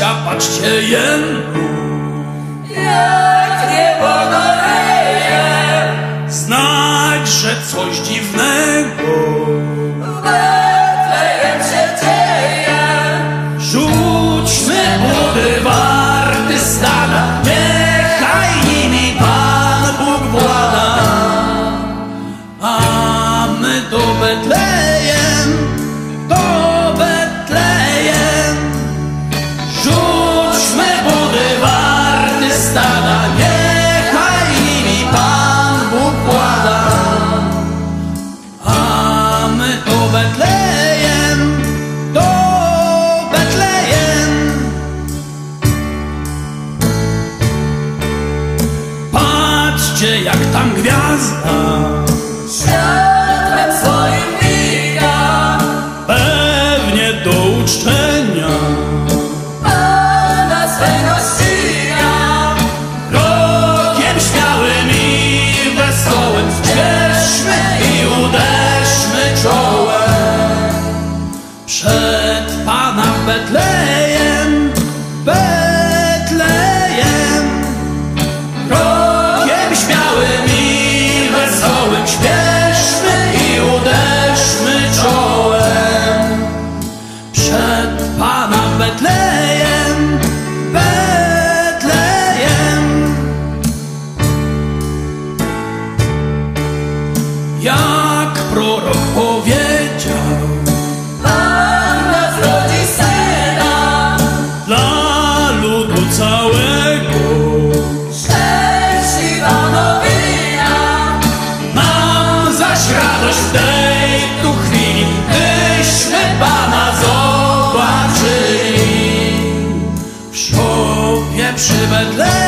bracia, patrzcie jenu. Jak niebo goreje, Znać, że coś dziwnego w Betlejem się dzieje. Rzućmy budy warty stada, niechaj nimi Pan Bóg włada. A my do Betlejem, stada, niechaj nimi Pan Bóg. A my do Betlejem, do Betlejem. Patrzcie, jak tam gwiazda Świat jak prorok powiedział. Pan narodzi Syna dla ludu całego. Szczęśliwa nowina, mam zaś radość w tej tu chwili, byśmy Pana zobaczyli. W szopie przy Betlejem